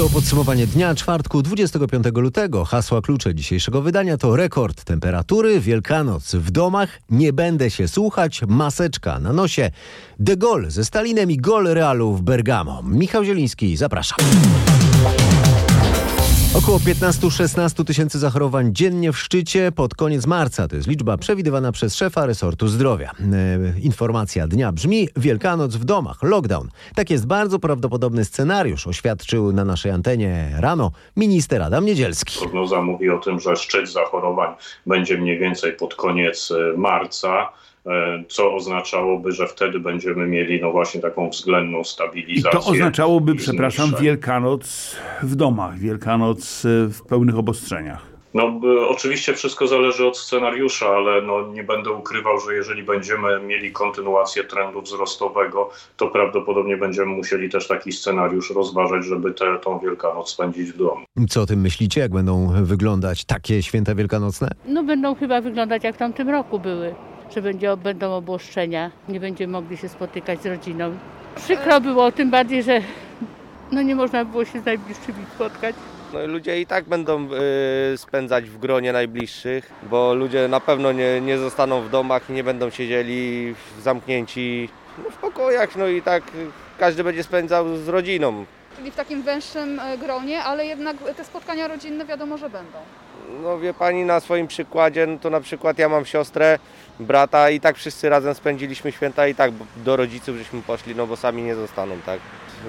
To podsumowanie dnia czwartku 25 lutego. Hasła klucze dzisiejszego wydania to rekord temperatury, Wielkanoc w domach, nie będę się słuchać, maseczka na nosie, De Gaulle ze Stalinem i gol Realu w Bergamo. Michał Zieliński, zapraszam. Około 15-16 tysięcy zachorowań dziennie w szczycie pod koniec marca. To jest liczba przewidywana przez szefa resortu zdrowia. E, informacja dnia brzmi Wielkanoc w domach, lockdown. Tak jest bardzo prawdopodobny scenariusz, oświadczył na naszej antenie rano minister Adam Niedzielski. Prognoza mówi o tym, że szczyt zachorowań będzie mniej więcej pod koniec e, marca. E, co oznaczałoby, że wtedy będziemy mieli no właśnie taką względną stabilizację. I to oznaczałoby, przepraszam, Wielkanoc w domach, Wielkanoc e, w pełnych obostrzeniach. No, oczywiście wszystko zależy od scenariusza, ale no, nie będę ukrywał, że jeżeli będziemy mieli kontynuację trendu wzrostowego, to prawdopodobnie będziemy musieli też taki scenariusz rozważać, żeby tę tą Wielkanoc spędzić w domu. Co o tym myślicie, jak będą wyglądać takie święta wielkanocne? No będą chyba wyglądać jak w tamtym roku były że będzie, będą obłoszczenia, nie będziemy mogli się spotykać z rodziną. Przykro było, tym bardziej, że no nie można było się z najbliższymi spotkać. No i ludzie i tak będą y, spędzać w gronie najbliższych, bo ludzie na pewno nie, nie zostaną w domach i nie będą siedzieli zamknięci no, w pokojach, no i tak każdy będzie spędzał z rodziną. Czyli w takim węższym e, gronie, ale jednak te spotkania rodzinne wiadomo, że będą. No wie pani na swoim przykładzie, no to na przykład ja mam siostrę, brata i tak wszyscy razem spędziliśmy święta i tak do rodziców żeśmy poszli, no bo sami nie zostaną, tak.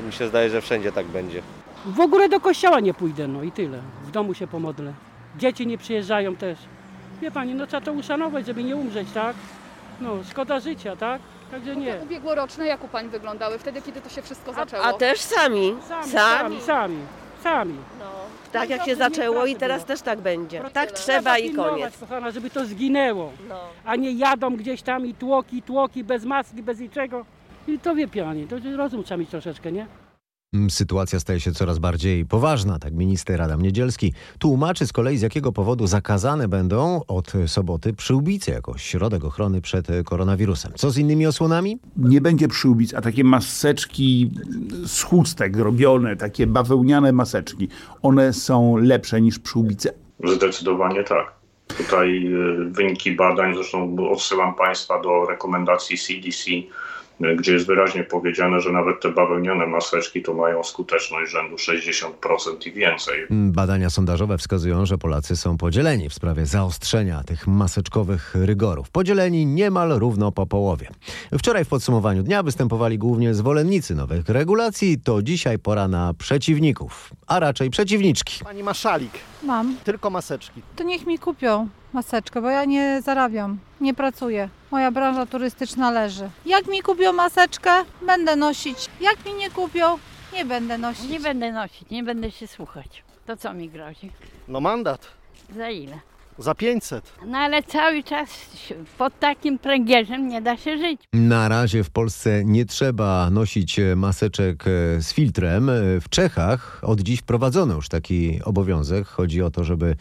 Mi się zdaje, że wszędzie tak będzie. W ogóle do kościoła nie pójdę, no i tyle. W domu się pomodlę. Dzieci nie przyjeżdżają też. Wie pani, no trzeba to uszanować, żeby nie umrzeć, tak? No, szkoda życia, tak? Także nie. Ubiegłoroczne jak u Pań wyglądały wtedy, kiedy to się wszystko zaczęło? A też sami. Sami, sami, sami. sami. No. Tak jak się zaczęło i teraz też tak będzie. Tak trzeba i koniec. kochana, żeby to zginęło. No. A nie jadą gdzieś tam i tłoki, tłoki, bez maski, bez niczego. I to wie pani, to rozum trzeba mieć troszeczkę, nie? Mm, sytuacja staje się coraz bardziej poważna, tak minister Adam Niedzielski tłumaczy z kolei z jakiego powodu zakazane będą od soboty przyłbice jako środek ochrony przed koronawirusem. Co z innymi osłonami? Nie będzie przyłbic, a takie maseczki z chustek robione, takie bawełniane maseczki, one są lepsze niż przyłbice? Zdecydowanie tak. Tutaj y, wyniki badań, zresztą odsyłam Państwa do rekomendacji CDC, gdzie jest wyraźnie powiedziane, że nawet te bawełniane maseczki to mają skuteczność rzędu 60% i więcej. Badania sondażowe wskazują, że Polacy są podzieleni w sprawie zaostrzenia tych maseczkowych rygorów. Podzieleni niemal równo po połowie. Wczoraj w podsumowaniu dnia występowali głównie zwolennicy nowych regulacji, to dzisiaj pora na przeciwników, a raczej przeciwniczki. Pani ma szalik. Mam. Tylko maseczki. To niech mi kupią maseczkę, bo ja nie zarabiam, nie pracuję. Moja branża turystyczna leży. Jak mi kupią maseczkę, będę nosić. Jak mi nie kupią, nie będę nosić. Nie będę nosić, nie będę się słuchać. To co mi grozi? No mandat. Za ile? Za 500. No ale cały czas pod takim pręgierzem nie da się żyć. Na razie w Polsce nie trzeba nosić maseczek e, z filtrem. W Czechach od dziś wprowadzono już taki obowiązek. Chodzi o to, żeby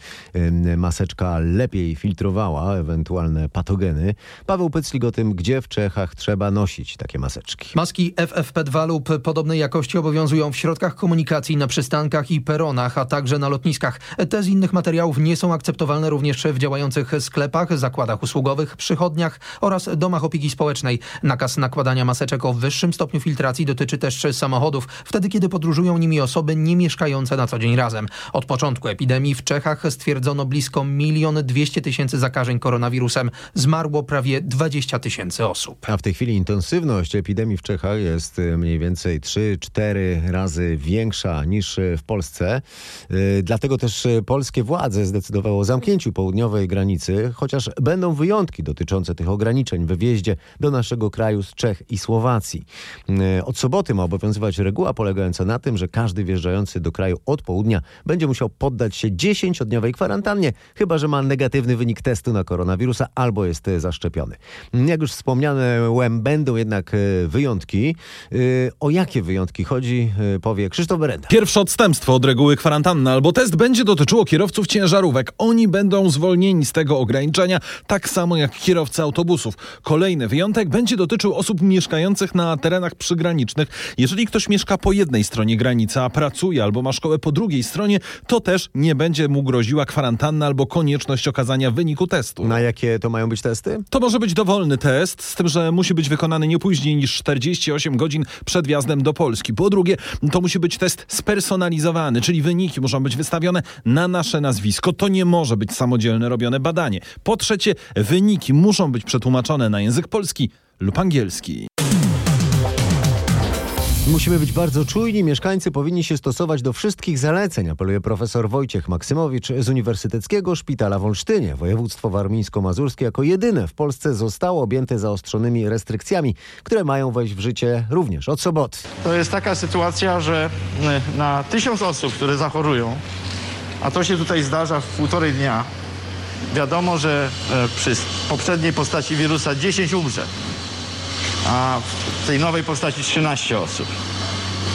maseczka lepiej filtrowała ewentualne patogeny. Paweł Pyclik o tym, gdzie w Czechach trzeba nosić takie maseczki. Maski FFP2 lub podobnej jakości obowiązują w środkach komunikacji, na przystankach i peronach, a także na lotniskach. Te z innych materiałów nie są akceptowalne również również w działających sklepach, zakładach usługowych, przychodniach oraz domach opieki społecznej. Nakaz nakładania maseczek o wyższym stopniu filtracji dotyczy też samochodów, wtedy kiedy podróżują nimi osoby nie mieszkające na co dzień razem. Od początku epidemii w Czechach stwierdzono blisko milion dwieście tysięcy zakażeń koronawirusem. Zmarło prawie 20 tysięcy osób. A w tej chwili intensywność epidemii w Czechach jest y, mniej więcej 3-4 razy większa niż w Polsce. Y, dlatego też polskie władze zdecydowały o zamknięciu południowej granicy, chociaż będą wyjątki dotyczące tych ograniczeń w wjeździe do naszego kraju z Czech i Słowacji. E, Od soboty ma obowiązywać reguła polegająca na tym, że każdy wjeżdżający do kraju od południa będzie musiał poddać się 10-dniowej kwarantannie, chyba że ma negatywny wynik testu na koronawirusa albo jest zaszczepiony. Jak już wspomniałem, będą jednak e, wyjątki. E, O jakie wyjątki chodzi, powie Krzysztof Berenda. Pierwsze odstępstwo od reguły kwarantanny albo test będzie dotyczyło kierowców ciężarówek. Oni będą zwolnieni z tego ograniczenia, tak samo jak kierowcy autobusów. Kolejny wyjątek będzie dotyczył osób mieszkających na terenach przygranicznych. Jeżeli ktoś mieszka po jednej stronie granicy, a pracuje albo ma szkołę po drugiej stronie, to też nie będzie mu groziła kwarantanna albo konieczność okazania wyniku testu. Na jakie to mają być testy? To może być dowolny test, z tym, że musi być wykonany nie później niż 48 godzin przed wjazdem do Polski. Po drugie, to musi być test spersonalizowany, czyli wyniki muszą być wystawione na nasze nazwisko. To nie może być samodzielne robione badanie. Po trzecie, wyniki muszą być przetłumaczone na język polski lub angielski. Musimy być bardzo czujni. Mieszkańcy powinni się stosować do wszystkich zaleceń, apeluje profesor Wojciech Maksymowicz z Uniwersyteckiego Szpitala w Olsztynie. Województwo warmińsko-mazurskie jako jedyne w Polsce zostało objęte zaostrzonymi restrykcjami, które mają wejść w życie również od soboty. To jest taka sytuacja, że y, na tysiąc osób, które zachorują, a to się tutaj zdarza w półtorej dnia, wiadomo, że e, przy poprzedniej postaci wirusa 10 umrze, a w tej nowej postaci 13 osób.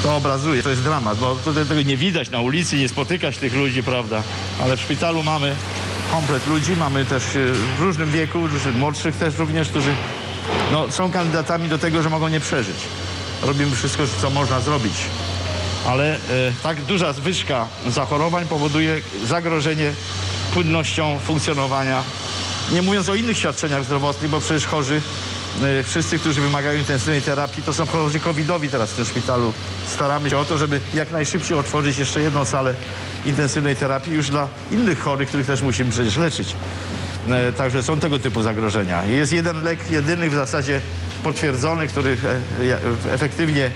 To obrazuje, to jest dramat, bo tutaj tego nie widać na ulicy, nie spotykać tych ludzi, prawda? Ale w szpitalu mamy komplet ludzi, mamy też e, w różnym wieku, młodszych też również, którzy no, są kandydatami do tego, że mogą nie przeżyć. Robimy wszystko, co można zrobić. Ale e, tak duża zwyżka zachorowań powoduje zagrożenie płynnością funkcjonowania. Nie mówiąc o innych świadczeniach zdrowotnych, bo przecież chorzy, e, wszyscy, którzy wymagają intensywnej terapii, to są chorzy covidowi teraz w tym szpitalu. Staramy się o to, żeby jak najszybciej otworzyć jeszcze jedną salę intensywnej terapii już dla innych chorych, których też musimy przecież leczyć. E, Także są tego typu zagrożenia. Jest jeden lek, jedyny w zasadzie potwierdzony, który efektywnie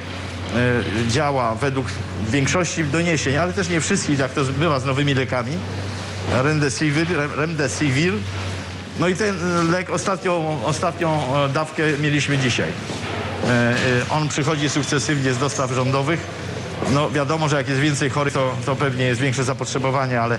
działa według większości doniesień, ale też nie wszystkich, jak to bywa z nowymi lekami. Remdesivir, remdesivir. No i ten e, lek, ostatnią, ostatnią e, dawkę mieliśmy dzisiaj. E, e, On przychodzi sukcesywnie z dostaw rządowych. No wiadomo, że jak jest więcej chorych, to, to pewnie jest większe zapotrzebowanie, ale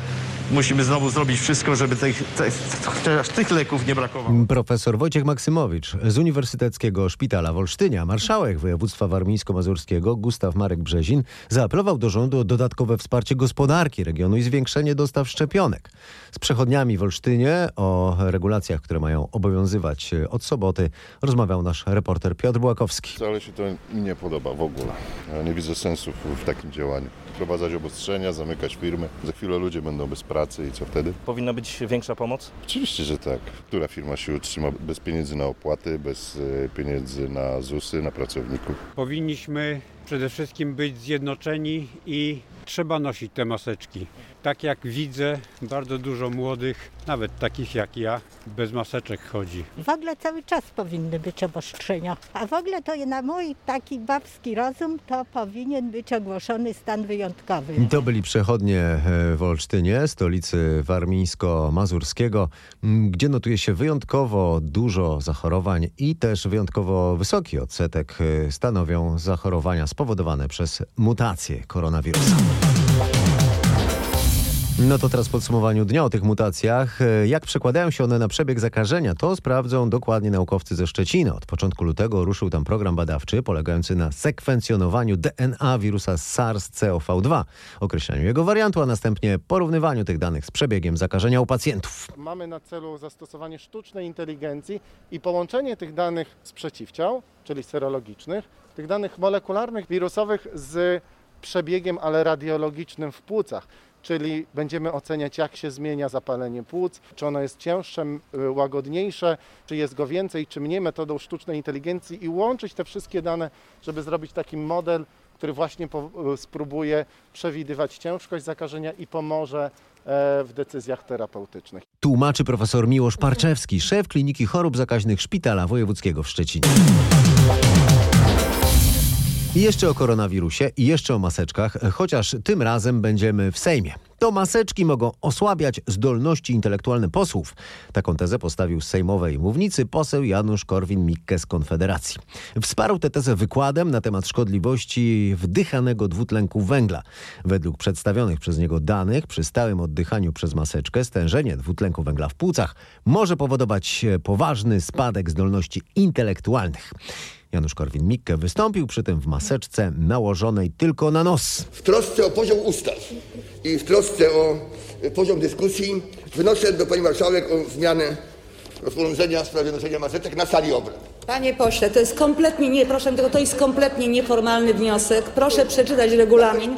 musimy znowu zrobić wszystko, żeby tych, tych, chociaż tych leków nie brakowało. Profesor Wojciech Maksymowicz z Uniwersyteckiego Szpitala w Olsztynie, a marszałek województwa warmińsko-mazurskiego Gustaw Marek Brzezin zaapelował do rządu o dodatkowe wsparcie gospodarki regionu i zwiększenie dostaw szczepionek. Z przechodniami w Olsztynie o regulacjach, które mają obowiązywać od soboty, rozmawiał nasz reporter Piotr Błakowski. Wcale się to mi nie podoba w ogóle. Ja nie widzę sensu w, w takim działaniu. Wprowadzać obostrzenia, zamykać firmy. Za chwilę ludzie będą bez pracy i co wtedy? Powinna być większa pomoc? Oczywiście, że tak. Która firma się utrzyma bez pieniędzy na opłaty, bez e, pieniędzy na ZUSy, na pracowników? Powinniśmy przede wszystkim być zjednoczeni i trzeba nosić te maseczki. Tak jak widzę, bardzo dużo młodych, nawet takich jak ja, bez maseczek chodzi. W ogóle cały czas powinny być obostrzenia. A w ogóle to na mój taki babski rozum to powinien być ogłoszony stan wyjątkowy. To byli przechodnie e, w Olsztynie, stolicy warmińsko-mazurskiego, gdzie notuje się wyjątkowo dużo zachorowań i też wyjątkowo wysoki odsetek e, stanowią zachorowania spowodowane przez mutację koronawirusa. No to teraz w podsumowaniu dnia o tych mutacjach. E, Jak przekładają się one na przebieg zakażenia, to sprawdzą dokładnie naukowcy ze Szczecina. Od początku lutego ruszył tam program badawczy polegający na sekwencjonowaniu DNA wirusa SARS-CoV-2, określeniu jego wariantu, a następnie porównywaniu tych danych z przebiegiem zakażenia u pacjentów. Mamy na celu zastosowanie sztucznej inteligencji i połączenie tych danych z przeciwciał, czyli serologicznych, tych danych molekularnych, wirusowych z przebiegiem, ale radiologicznym w płucach. Czyli będziemy oceniać, jak się zmienia zapalenie płuc, czy ono jest cięższe, łagodniejsze, czy jest go więcej, czy mniej metodą sztucznej inteligencji i łączyć te wszystkie dane, żeby zrobić taki model, który właśnie y, spróbuje przewidywać ciężkość zakażenia i pomoże e, w decyzjach terapeutycznych. Tłumaczy profesor Miłosz Parczewski, szef Kliniki Chorób Zakaźnych Szpitala Wojewódzkiego w Szczecinie. I jeszcze o koronawirusie i jeszcze o maseczkach, chociaż tym razem będziemy w Sejmie. To maseczki mogą osłabiać zdolności intelektualne posłów. Taką tezę postawił z sejmowej mównicy poseł Janusz Korwin-Mikke z Konfederacji. Wsparł tę tezę wykładem na temat szkodliwości wdychanego dwutlenku węgla. Według przedstawionych przez niego danych przy stałym oddychaniu przez maseczkę stężenie dwutlenku węgla w płucach może powodować poważny spadek zdolności intelektualnych. Janusz Korwin-Mikke wystąpił przy tym w maseczce nałożonej tylko na nos. W trosce o poziom ustaw i w trosce o poziom dyskusji wnoszę do pani marszałek o zmianę rozporządzenia w sprawie noszenia maseczek na sali obrad. Panie pośle, to jest kompletnie nie, proszę tego, to jest kompletnie nieformalny wniosek. Proszę przeczytać regulamin.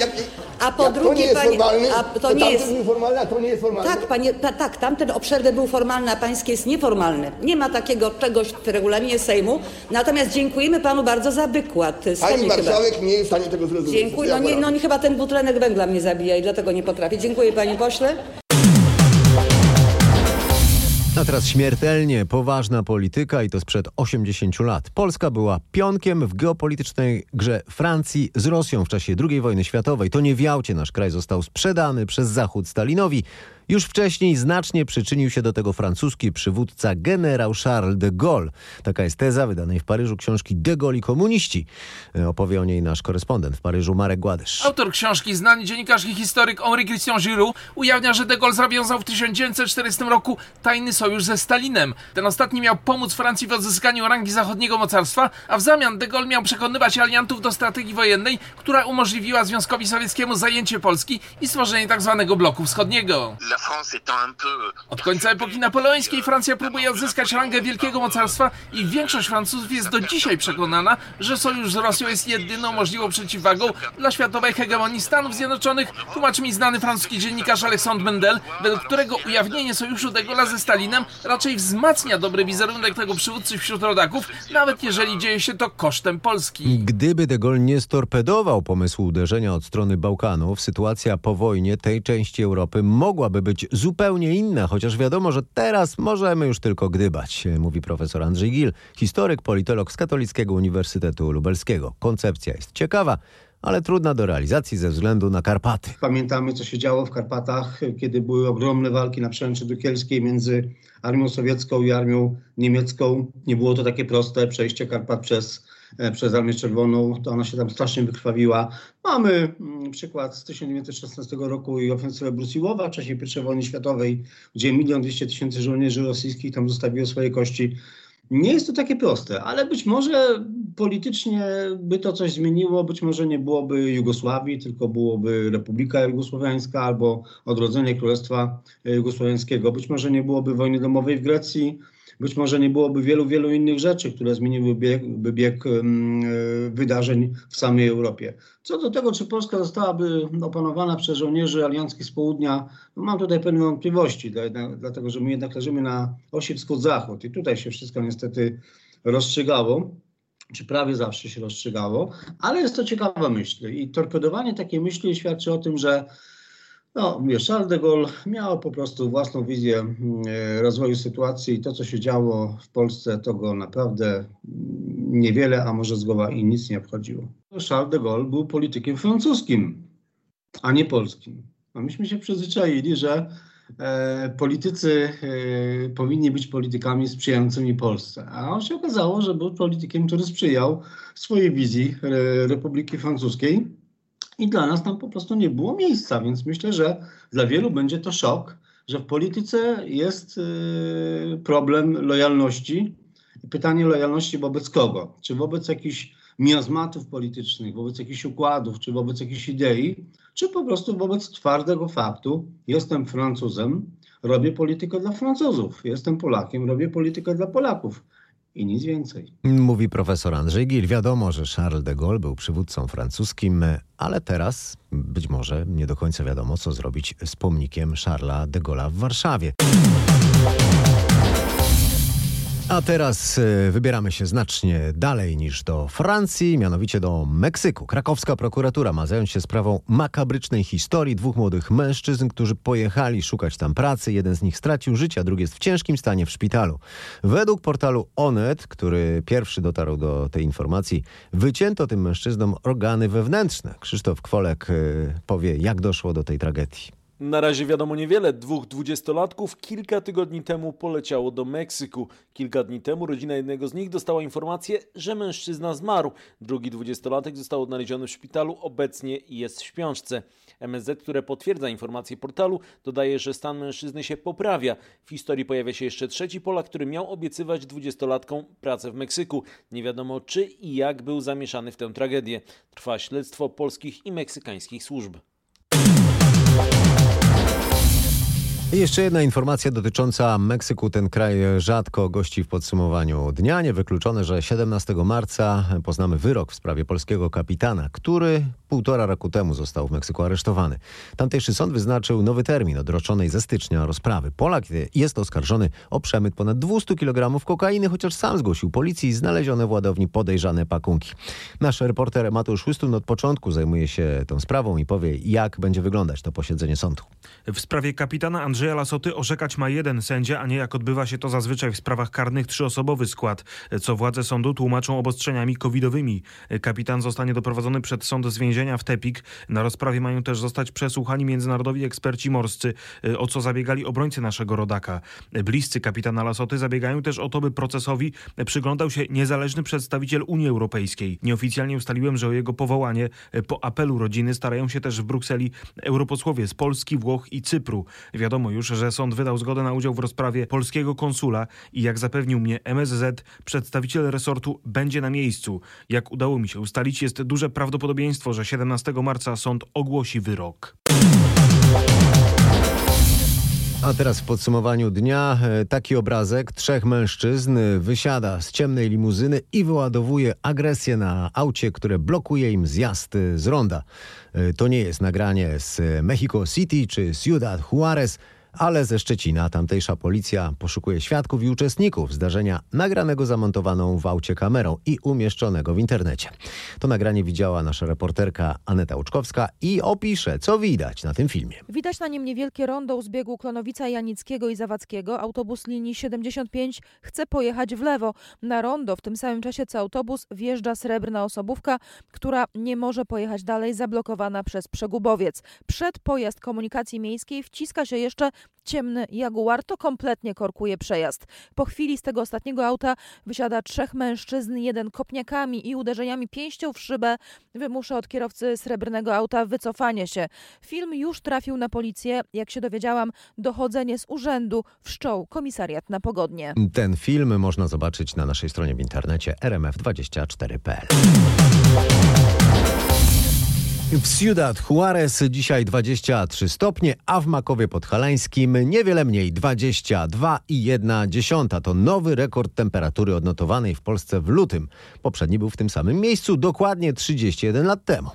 A po Jak to drugie, nie jest panie, formalny, a to nie tamten jest. był formalny, a to nie jest formalny. Tak, panie, ta, tak, tamten o przerwę był formalny, a pański jest nieformalny. Nie ma takiego czegoś w regulaminie Sejmu. Natomiast dziękujemy panu bardzo za wykład. Z Pani chyba. marszałek nie jest w stanie tego zrozumieć. Dziękuję. No, nie, no nie, chyba ten dwutlenek węgla mnie zabija i dlatego nie potrafię. Dziękuję panie pośle. A teraz śmiertelnie poważna polityka i to sprzed 80 lat. Polska była pionkiem w geopolitycznej grze Francji z Rosją w czasie II wojny światowej. To nie w Jałcie nasz kraj został sprzedany przez Zachód Stalinowi. Już wcześniej znacznie przyczynił się do tego francuski przywódca generał Charles de Gaulle. Taka jest teza wydanej w Paryżu książki De Gaulle i komuniści. E, Opowie o niej nasz korespondent w Paryżu Marek Gładysz. Autor książki, znany dziennikarz i historyk Henri Christian Giroux ujawnia, że de Gaulle zawiązał w 1940 roku tajny sojusz ze Stalinem. Ten ostatni miał pomóc Francji w odzyskaniu rangi zachodniego mocarstwa, a w zamian de Gaulle miał przekonywać aliantów do strategii wojennej, która umożliwiła Związkowi Sowieckiemu zajęcie Polski i stworzenie tzw. bloku wschodniego. Od końca epoki napoleońskiej Francja próbuje odzyskać rangę wielkiego mocarstwa i większość Francuzów jest do dzisiaj przekonana, że sojusz z Rosją jest jedyną możliwą przeciwwagą dla światowej hegemonii Stanów Zjednoczonych, tłumaczy mi znany francuski dziennikarz Alexandre Mendel, według którego ujawnienie sojuszu de Gaulle'a ze Stalinem raczej wzmacnia dobry wizerunek tego przywódcy wśród rodaków, nawet jeżeli dzieje się to kosztem Polski. Gdyby de Gaulle nie storpedował pomysłu uderzenia od strony Bałkanów, sytuacja po wojnie tej części Europy mogłaby być zupełnie inna, chociaż wiadomo, że teraz możemy już tylko gdybać, mówi profesor Andrzej Gil, historyk, politolog z Katolickiego Uniwersytetu Lubelskiego. Koncepcja jest ciekawa, ale trudna do realizacji ze względu na Karpaty. Pamiętamy, co się działo w Karpatach, kiedy były ogromne walki na przełęczy dukielskiej między armią sowiecką i armią niemiecką. Nie było to takie proste, przejście Karpat przez, e, przez Armię Czerwoną, to ona się tam strasznie wykrwawiła. Mamy mm, przykład z 1916 roku i ofensywę Brusiłowa w czasie I wojny światowej, gdzie milion dwieście tysięcy żołnierzy rosyjskich tam zostawiło swoje kości. Nie jest to takie proste, ale być może politycznie by to coś zmieniło, być może nie byłoby Jugosławii, tylko byłoby Republika Jugosłowiańska albo odrodzenie Królestwa Jugosłowiańskiego. Być może nie byłoby wojny domowej w Grecji, być może nie byłoby wielu, wielu innych rzeczy, które zmieniły bieg, bieg um, wydarzeń w samej Europie. Co do tego, czy Polska zostałaby opanowana przez żołnierzy alianckich z południa, no mam tutaj pewne wątpliwości, dla- dlatego że my jednak leżymy na osi wschód-zachód i tutaj się wszystko niestety rozstrzygało czy prawie zawsze się rozstrzygało, ale jest to ciekawa myśl i torpedowanie takiej myśli świadczy o tym, że no, wiesz, Charles de Gaulle miał po prostu własną wizję mm, e, rozwoju sytuacji i to, co się działo w Polsce, to go naprawdę mm, niewiele, a może zgoła i nic nie obchodziło. Charles de Gaulle był politykiem francuskim, a nie polskim. A myśmy się przyzwyczaili, że e, politycy e, powinni być politykami sprzyjającymi Polsce. A on się okazało, że był politykiem, który sprzyjał swojej wizji e, Republiki Francuskiej i dla nas tam po prostu nie było miejsca, więc myślę, że dla wielu będzie to szok, że w polityce jest y, problem lojalności. Pytanie lojalności wobec kogo? Czy wobec jakichś miazmatów politycznych, wobec jakichś układów, czy wobec jakichś idei, czy po prostu wobec twardego faktu, jestem Francuzem, robię politykę dla Francuzów, jestem Polakiem, robię politykę dla Polaków i nic więcej. Mówi profesor Andrzej Gil. Wiadomo, że Charles de Gaulle był przywódcą francuskim, ale teraz być może nie do końca wiadomo, co zrobić z pomnikiem Charlesa de Gaulle'a w Warszawie. A teraz e, wybieramy się znacznie dalej niż do Francji, mianowicie do Meksyku. Krakowska prokuratura ma zająć się sprawą makabrycznej historii dwóch młodych mężczyzn, którzy pojechali szukać tam pracy. Jeden z nich stracił życie, a drugi jest w ciężkim stanie w szpitalu. Według portalu Onet, który pierwszy dotarł do tej informacji, wycięto tym mężczyznom organy wewnętrzne. Krzysztof Kwolek e, powie, jak doszło do tej tragedii. Na razie wiadomo niewiele. Dwóch dwudziestolatków kilka tygodni temu poleciało do Meksyku. Kilka dni temu rodzina jednego z nich dostała informację, że mężczyzna zmarł. Drugi dwudziestolatek został odnaleziony w szpitalu, obecnie jest w śpiączce. MSZ, które potwierdza informację portalu, dodaje, że stan mężczyzny się poprawia. W historii pojawia się jeszcze trzeci Polak, który miał obiecywać dwudziestolatkom pracę w Meksyku. Nie wiadomo czy i jak był zamieszany w tę tragedię. Trwa śledztwo polskich i meksykańskich służb. I jeszcze jedna informacja dotycząca Meksyku. Ten kraj rzadko gości w podsumowaniu dnia. Niewykluczone, że 17 marca poznamy wyrok w sprawie polskiego kapitana, który półtora roku temu został w Meksyku aresztowany. Tamtejszy sąd wyznaczył nowy termin odroczonej ze stycznia rozprawy. Polak jest oskarżony o przemyt ponad 200 kg kokainy, chociaż sam zgłosił policji znalezione w ładowni podejrzane pakunki. Nasz reporter Mateusz Chustun od początku zajmuje się tą sprawą i powie, jak będzie wyglądać to posiedzenie sądu. W sprawie kapitana Andrzeja Lasoty orzekać ma jeden sędzia, a nie jak odbywa się to zazwyczaj w sprawach karnych trzyosobowy skład, co władze sądu tłumaczą obostrzeniami covidowymi. Kapitan zostanie doprowadzony przed sąd z więzienia w Tepik. Na rozprawie mają też zostać przesłuchani międzynarodowi eksperci morscy, o co zabiegali obrońcy naszego rodaka. Bliscy kapitana Lasoty zabiegają też o to, by procesowi przyglądał się niezależny przedstawiciel Unii Europejskiej. Nieoficjalnie ustaliłem, że o jego powołanie po apelu rodziny starają się też w Brukseli europosłowie z Polski, Włoch i Cypru. Wiadomo już, że sąd wydał zgodę na udział w rozprawie polskiego konsula i jak zapewnił mnie MSZ, przedstawiciel resortu będzie na miejscu. Jak udało mi się ustalić, jest duże prawdopodobieństwo, że 17 marca sąd ogłosi wyrok. A teraz w podsumowaniu dnia taki obrazek. Trzech mężczyzn wysiada z ciemnej limuzyny i wyładowuje agresję na aucie, które blokuje im zjazd z ronda. To nie jest nagranie z Mexico City czy Ciudad Juarez, ale ze Szczecina. Tamtejsza policja poszukuje świadków i uczestników zdarzenia nagranego zamontowaną w aucie kamerą i umieszczonego w internecie. To nagranie widziała nasza reporterka Aneta Łuczkowska i opisze, co widać na tym filmie. Widać na nim niewielkie rondo u zbiegu Klonowica Janickiego i Zawadzkiego. Autobus linii 75 chce pojechać w lewo. Na rondo w tym samym czasie co autobus wjeżdża srebrna osobówka, która nie może pojechać dalej, zablokowana przez przegubowiec. Przed pojazd komunikacji miejskiej wciska się jeszcze ciemny Jaguar, to kompletnie korkuje przejazd. Po chwili z tego ostatniego auta wysiada trzech mężczyzn, jeden kopniakami i uderzeniami pięścią w szybę wymusza od kierowcy srebrnego auta wycofanie się. Film już trafił na policję. Jak się dowiedziałam, dochodzenie z urzędu wszczął komisariat na pogodnie. Ten film można zobaczyć na naszej stronie w internecie rmf24.pl. W Ciudad Juarez dzisiaj 23 stopnie, a w Makowie Podhalańskim niewiele mniej 22,1. To nowy rekord temperatury odnotowanej w Polsce w lutym. Poprzedni był w tym samym miejscu dokładnie 31 lat temu.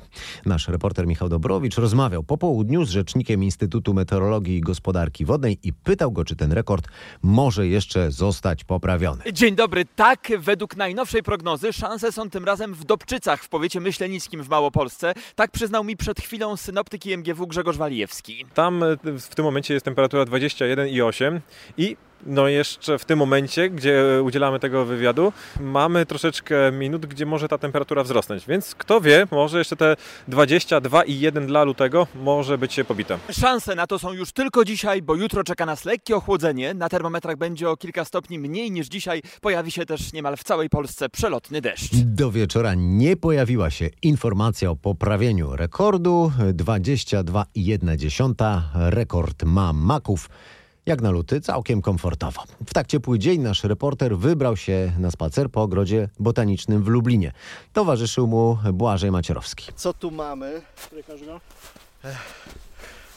Nasz reporter Michał Dobrowicz rozmawiał po południu z rzecznikiem Instytutu Meteorologii i Gospodarki Wodnej i pytał go, czy ten rekord może jeszcze zostać poprawiony. Dzień dobry. Tak, według najnowszej prognozy szanse są tym razem w Dobczycach w powiecie Myślenickim w Małopolsce. Tak przyznał mi przed chwilą synoptyk IMGW Grzegorz Walijewski. Tam w tym momencie jest temperatura 21,8 i no jeszcze w tym momencie, gdzie udzielamy tego wywiadu, mamy troszeczkę minut, gdzie może ta temperatura wzrosnąć. Więc kto wie, może jeszcze te 22,1 dla lutego może być pobite. Szanse na to są już tylko dzisiaj, bo jutro czeka nas lekkie ochłodzenie. Na termometrach będzie o kilka stopni mniej niż dzisiaj. Pojawi się też niemal w całej Polsce przelotny deszcz. Do wieczora nie pojawiła się informacja o poprawieniu rekordu. 22,1 rekord ma Maków jak na luty, całkiem komfortowo. W tak ciepły dzień nasz reporter wybrał się na spacer po ogrodzie botanicznym w Lublinie. Towarzyszył mu Błażej Macierowski. Co tu mamy?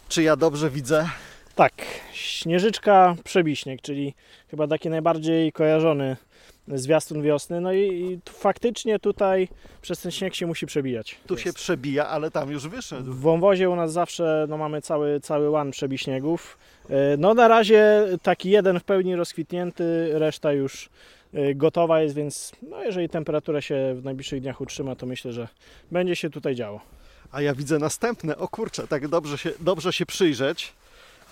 Czy ja dobrze widzę? Tak, śnieżyczka przebiśnieg, czyli chyba taki najbardziej kojarzony zwiastun wiosny. No i, i faktycznie tutaj przez ten śnieg się musi przebijać. Tu się przebija, ale tam już wyszedł. W wąwozie u nas zawsze no, mamy cały, cały łan przebiśniegów. No na razie taki jeden w pełni rozkwitnięty, reszta już gotowa jest, więc no, jeżeli temperatura się w najbliższych dniach utrzyma, to myślę, że będzie się tutaj działo. A ja widzę następne, o kurczę, tak dobrze się, dobrze się przyjrzeć.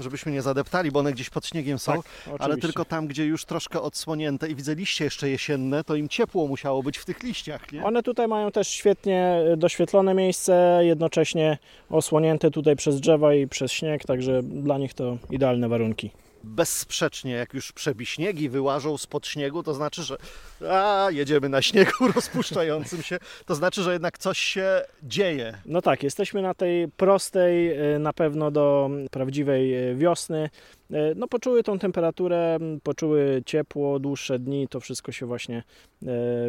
Żebyśmy nie zadeptali, bo one gdzieś pod śniegiem są, Tak, ale tylko tam, gdzie już troszkę odsłonięte i widzę liście jeszcze jesienne, to im ciepło musiało być w tych liściach, nie? One tutaj mają też świetnie e, doświetlone miejsce, jednocześnie osłonięte tutaj przez drzewa i przez śnieg, także dla nich to idealne warunki. Bezsprzecznie, jak już przebiśniegi wyłażą spod śniegu, to znaczy, że a, jedziemy na śniegu rozpuszczającym się, to znaczy, że jednak coś się dzieje. No tak, jesteśmy na tej prostej, e, na pewno do prawdziwej e, wiosny. E, No poczuły tą temperaturę, poczuły ciepło, dłuższe dni, to wszystko się właśnie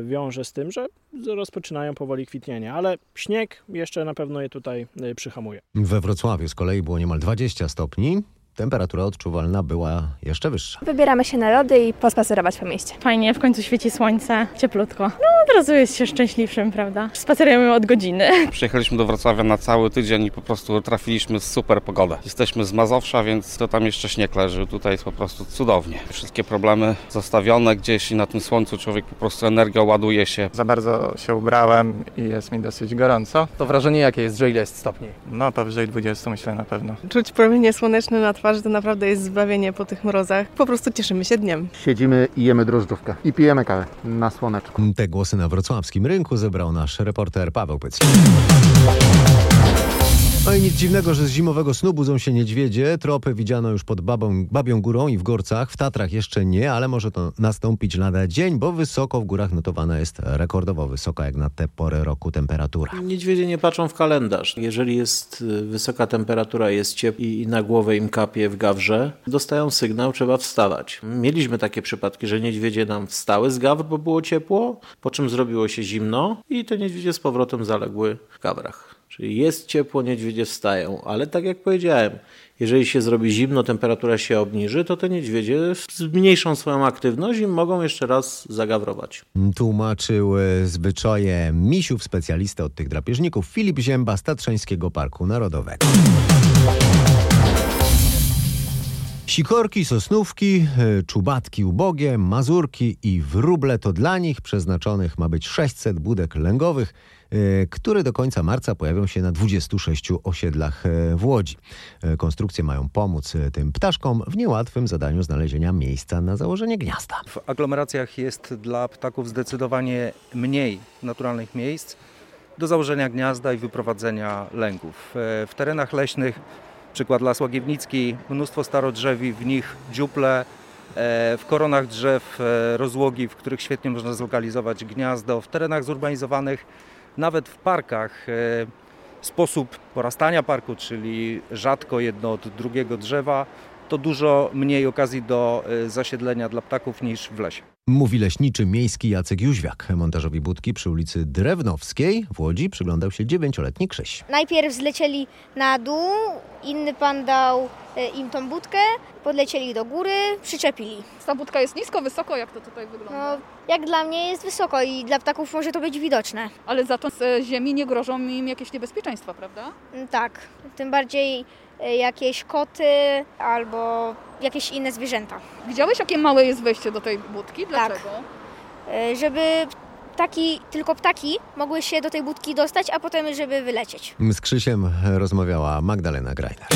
wiąże z tym, że rozpoczynają powoli kwitnienie, ale śnieg jeszcze na pewno je tutaj przyhamuje. We Wrocławiu z kolei było niemal 20 stopni. Temperatura odczuwalna była jeszcze wyższa. Wybieramy się na lody i pospacerować po mieście. Fajnie, w końcu świeci słońce, cieplutko. No od razu jest się szczęśliwszym, prawda? Spacerujemy od godziny. Przyjechaliśmy do Wrocławia na cały tydzień i po prostu trafiliśmy z super pogodę. Jesteśmy z Mazowsza, więc to tam jeszcze śnieg leży. Tutaj jest po prostu cudownie. Wszystkie problemy zostawione gdzieś i na tym słońcu człowiek po prostu energią ładuje się. Za bardzo się ubrałem i jest mi dosyć gorąco. To wrażenie jakie jest, że ile jest stopni? No powyżej 20 myślę na pewno. Czuć promienie słoneczne na twarzy to naprawdę jest zbawienie po tych mrozach. Po prostu cieszymy się dniem. Siedzimy i jemy drożdżówkę i pijemy kawę na słoneczku. Te głosy na wrocławskim rynku zebrał nasz reporter Paweł Pycki. No i nic dziwnego, że z zimowego snu budzą się niedźwiedzie. Tropy widziano już pod Babą, Babią Górą i w Gorcach. W Tatrach jeszcze nie, ale może to nastąpić lada dzień, bo wysoko w górach notowana jest rekordowo wysoka jak na tę porę roku temperatura. Niedźwiedzie nie patrzą w kalendarz. Jeżeli jest y, wysoka temperatura, jest ciepło i na głowę im kapie w gawrze, dostają sygnał, trzeba wstawać. Mieliśmy takie przypadki, że niedźwiedzie nam wstały z gawr, bo było ciepło, po czym zrobiło się zimno i te niedźwiedzie z powrotem zaległy w gawrach. Czyli jest ciepło, niedźwiedzie wstają, ale tak jak powiedziałem, jeżeli się zrobi zimno, temperatura się obniży, to te niedźwiedzie zmniejszą swoją aktywność i mogą jeszcze raz zagawrować. Tłumaczył e, zwyczaje misiów specjalista od tych drapieżników Filip Zięba z Tatrzańskiego Parku Narodowego. Sikorki, sosnówki, e, czubatki ubogie, mazurki i wróble to dla nich przeznaczonych ma być 600 budek lęgowych, e, które do końca marca pojawią się na 26 osiedlach e, w Łodzi. Konstrukcje mają pomóc tym ptaszkom w niełatwym zadaniu znalezienia miejsca na założenie gniazda. W aglomeracjach jest dla ptaków zdecydowanie mniej naturalnych miejsc do założenia gniazda i wyprowadzenia lęków. E, W terenach leśnych, przykład Las Łagiewnicki, mnóstwo starodrzewi, w nich dziuple, e, w koronach drzew e, rozłogi, w których świetnie można zlokalizować gniazdo. W terenach zurbanizowanych, nawet w parkach, e, sposób porastania parku, czyli rzadko jedno od drugiego drzewa, to dużo mniej okazji do zasiedlenia dla ptaków niż w lesie. Mówi leśniczy miejski Jacek Jóźwiak. Montażowi budki przy ulicy Drewnowskiej w Łodzi przyglądał się dziewięcioletni Krzyś. Najpierw zlecieli na dół, inny pan dał e, im tą budkę, podlecieli do góry, przyczepili. Ta budka jest nisko, wysoko, jak to tutaj wygląda? No, jak dla mnie jest wysoko i dla ptaków może to być widoczne. Ale za to z e, ziemi nie grożą im jakieś niebezpieczeństwa, prawda? Mm, Tak, tym bardziej jakieś koty albo jakieś inne zwierzęta. Widziałeś, jakie małe jest wejście do tej budki? Dlaczego? E, Żeby ptaki, tylko ptaki mogły się do tej budki dostać, a potem żeby wylecieć. Z Krzysiem rozmawiała Magdalena Grajner.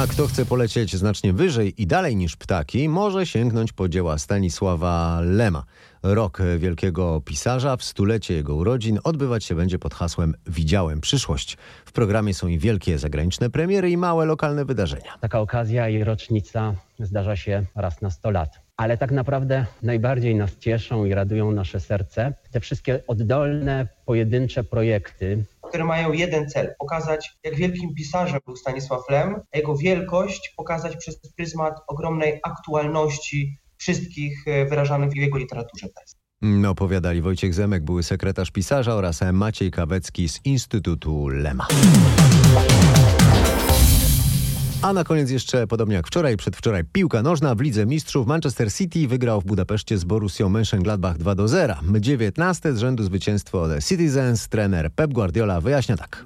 A kto chce polecieć znacznie wyżej i dalej niż ptaki, może sięgnąć po dzieła Stanisława Lema. Rok wielkiego pisarza w stulecie jego urodzin odbywać się będzie pod hasłem Widziałem przyszłość. W programie są i wielkie zagraniczne premiery i małe lokalne wydarzenia. Taka okazja i rocznica zdarza się raz na 100 lat. Ale tak naprawdę najbardziej nas cieszą i radują nasze serce te wszystkie oddolne, pojedyncze projekty, które mają jeden cel pokazać, jak wielkim pisarzem był Stanisław Lem, a jego wielkość pokazać przez pryzmat ogromnej aktualności wszystkich e, wyrażanych w jego literaturze teraz. Opowiadali Wojciech Zemek, były sekretarz pisarza oraz Maciej Kawecki z Instytutu Lema. A na koniec jeszcze, podobnie jak wczoraj, przedwczoraj, piłka nożna w Lidze Mistrzów. Manchester City wygrał w Budapeszcie z Borussią Mönchengladbach 2 do 0. 19 z rzędu zwycięstwo The Citizens. Trener Pep Guardiola wyjaśnia tak.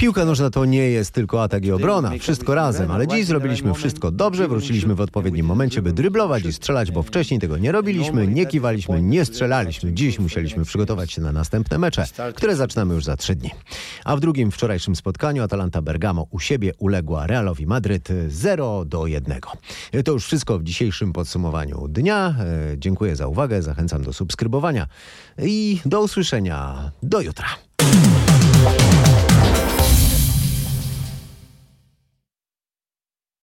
Piłka nożna to nie jest tylko atak i obrona, wszystko razem, ale dziś zrobiliśmy wszystko dobrze, wróciliśmy w odpowiednim momencie, by dryblować i strzelać, bo wcześniej tego nie robiliśmy, nie kiwaliśmy, nie strzelaliśmy. Dziś musieliśmy przygotować się na następne mecze, które zaczynamy już za trzy dni. A w drugim wczorajszym spotkaniu Atalanta Bergamo u siebie uległa Realowi Madryt 0 do 1. To już wszystko w dzisiejszym podsumowaniu dnia. E, Dziękuję za uwagę, zachęcam do subskrybowania i do usłyszenia. Do jutra.